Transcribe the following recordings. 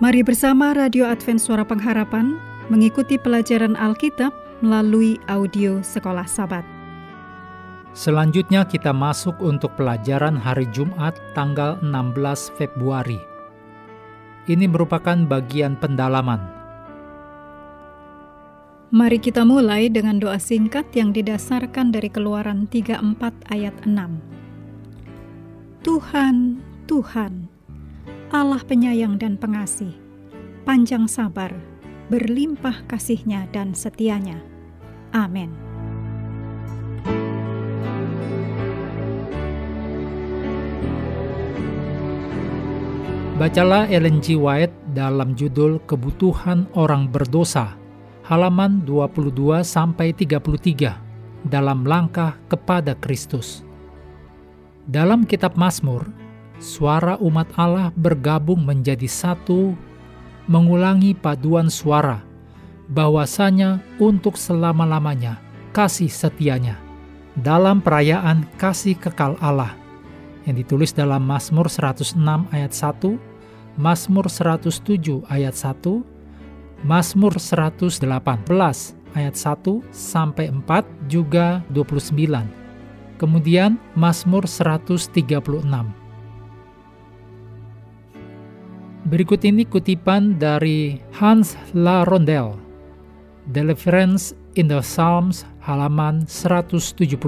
Mari bersama Radio Advent Suara Pengharapan mengikuti pelajaran Alkitab melalui audio Sekolah Sabat. Selanjutnya kita masuk untuk pelajaran hari Jumat tanggal 16 Februari. Ini merupakan bagian pendalaman. Mari kita mulai dengan doa singkat yang didasarkan dari Keluaran 34 ayat 6. Tuhan, Tuhan, Allah penyayang dan pengasih, panjang sabar, berlimpah kasihnya dan setianya. Amin. Bacalah Ellen G. White dalam judul Kebutuhan Orang Berdosa, halaman 22 sampai 33 dalam langkah kepada Kristus. Dalam kitab Mazmur, suara umat Allah bergabung menjadi satu, mengulangi paduan suara, bahwasanya untuk selama-lamanya kasih setianya dalam perayaan kasih kekal Allah yang ditulis dalam Mazmur 106 ayat 1, Mazmur 107 ayat 1, Mazmur 118 ayat 1 sampai 4 juga 29. Kemudian Mazmur 136. Berikut ini kutipan dari Hans La Rondel, Deliverance in the Psalms halaman 178.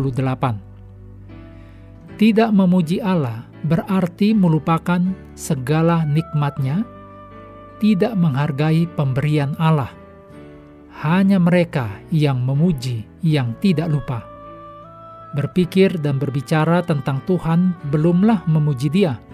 Tidak memuji Allah berarti melupakan segala nikmatnya, tidak menghargai pemberian Allah. Hanya mereka yang memuji yang tidak lupa. Berpikir dan berbicara tentang Tuhan belumlah memuji Dia.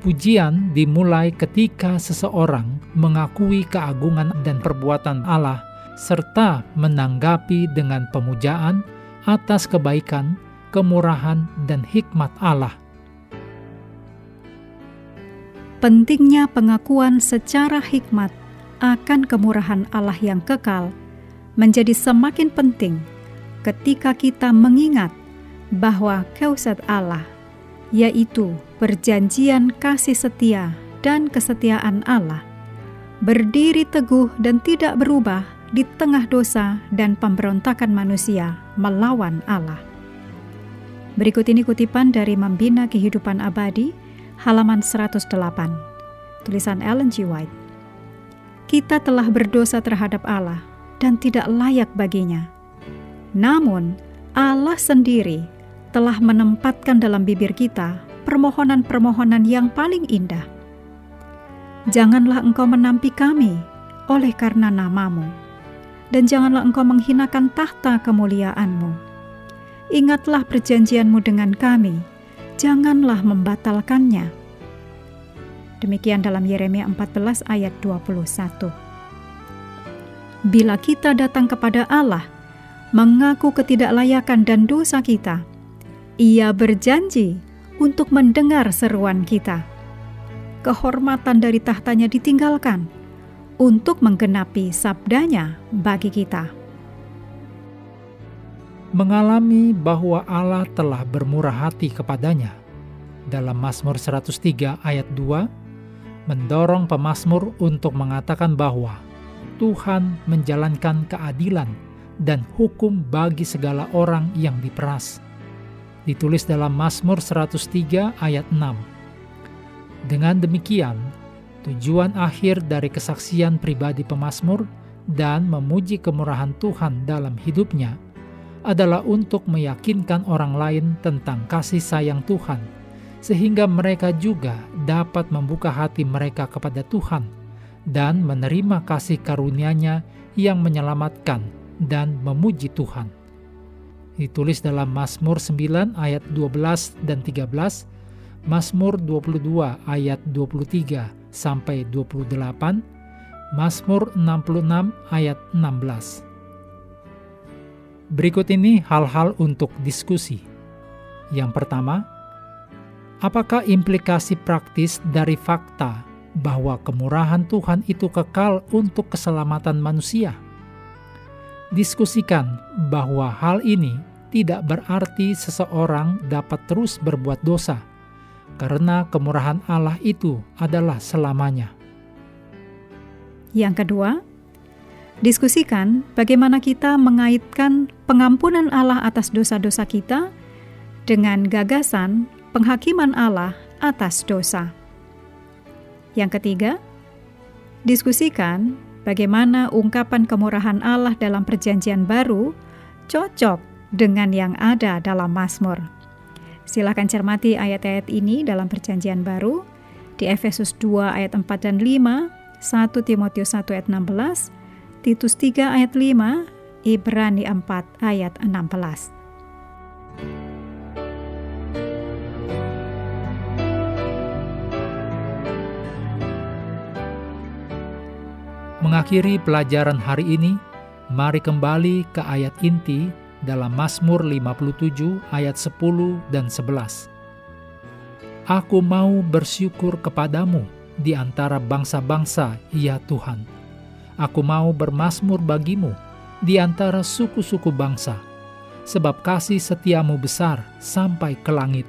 Pujian dimulai ketika seseorang mengakui keagungan dan perbuatan Allah serta menanggapi dengan pemujaan atas kebaikan, kemurahan, dan hikmat Allah. Pentingnya pengakuan secara hikmat akan kemurahan Allah yang kekal menjadi semakin penting ketika kita mengingat bahwa keusat Allah, yaitu perjanjian kasih setia dan kesetiaan Allah, berdiri teguh dan tidak berubah di tengah dosa dan pemberontakan manusia melawan Allah. Berikut ini kutipan dari Membina Kehidupan Abadi, halaman 108. Tulisan Ellen G. White. Kita telah berdosa terhadap Allah dan tidak layak baginya. Namun, Allah sendiri telah menempatkan dalam bibir kita permohonan-permohonan yang paling indah. Janganlah engkau menampi kami oleh karena namamu, dan janganlah engkau menghinakan tahta kemuliaanmu. Ingatlah perjanjianmu dengan kami, janganlah membatalkannya. Demikian dalam Yeremia 14 ayat 21. Bila kita datang kepada Allah, mengaku ketidaklayakan dan dosa kita, ia berjanji untuk mendengar seruan kita. Kehormatan dari tahtanya ditinggalkan untuk menggenapi sabdanya bagi kita mengalami bahwa Allah telah bermurah hati kepadanya. Dalam Mazmur 103 ayat 2, mendorong pemazmur untuk mengatakan bahwa Tuhan menjalankan keadilan dan hukum bagi segala orang yang diperas. Ditulis dalam Mazmur 103 ayat 6. Dengan demikian, tujuan akhir dari kesaksian pribadi pemazmur dan memuji kemurahan Tuhan dalam hidupnya adalah untuk meyakinkan orang lain tentang kasih sayang Tuhan, sehingga mereka juga dapat membuka hati mereka kepada Tuhan dan menerima kasih karunia-Nya yang menyelamatkan dan memuji Tuhan. Ditulis dalam Mazmur 9 ayat 12 dan 13, Mazmur 22 ayat 23 sampai 28, Mazmur 66 ayat 16. Berikut ini hal-hal untuk diskusi. Yang pertama, apakah implikasi praktis dari fakta bahwa kemurahan Tuhan itu kekal untuk keselamatan manusia? Diskusikan bahwa hal ini tidak berarti seseorang dapat terus berbuat dosa, karena kemurahan Allah itu adalah selamanya. Yang kedua, diskusikan bagaimana kita mengaitkan pengampunan Allah atas dosa-dosa kita dengan gagasan penghakiman Allah atas dosa. Yang ketiga, diskusikan bagaimana ungkapan kemurahan Allah dalam Perjanjian Baru cocok dengan yang ada dalam Mazmur. Silakan cermati ayat-ayat ini dalam Perjanjian Baru di Efesus 2 ayat 4 dan 5, 1 Timotius 1 ayat 16, Titus 3 ayat 5, Ibrani 4 ayat 16. Mengakhiri pelajaran hari ini, mari kembali ke ayat inti dalam Mazmur 57 ayat 10 dan 11. Aku mau bersyukur kepadamu di antara bangsa-bangsa, ya Tuhan. Aku mau bermasmur bagimu di antara suku-suku bangsa, sebab kasih setiamu besar sampai ke langit,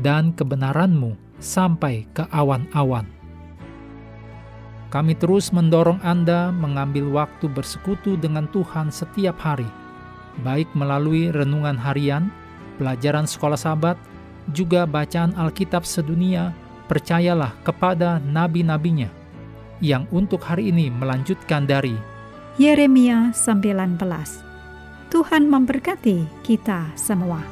dan kebenaranmu sampai ke awan-awan. Kami terus mendorong Anda mengambil waktu bersekutu dengan Tuhan setiap hari, baik melalui renungan harian, pelajaran sekolah sahabat, juga bacaan Alkitab sedunia, percayalah kepada nabi-nabinya, yang untuk hari ini melanjutkan dari Yeremia 19. Tuhan memberkati kita semua.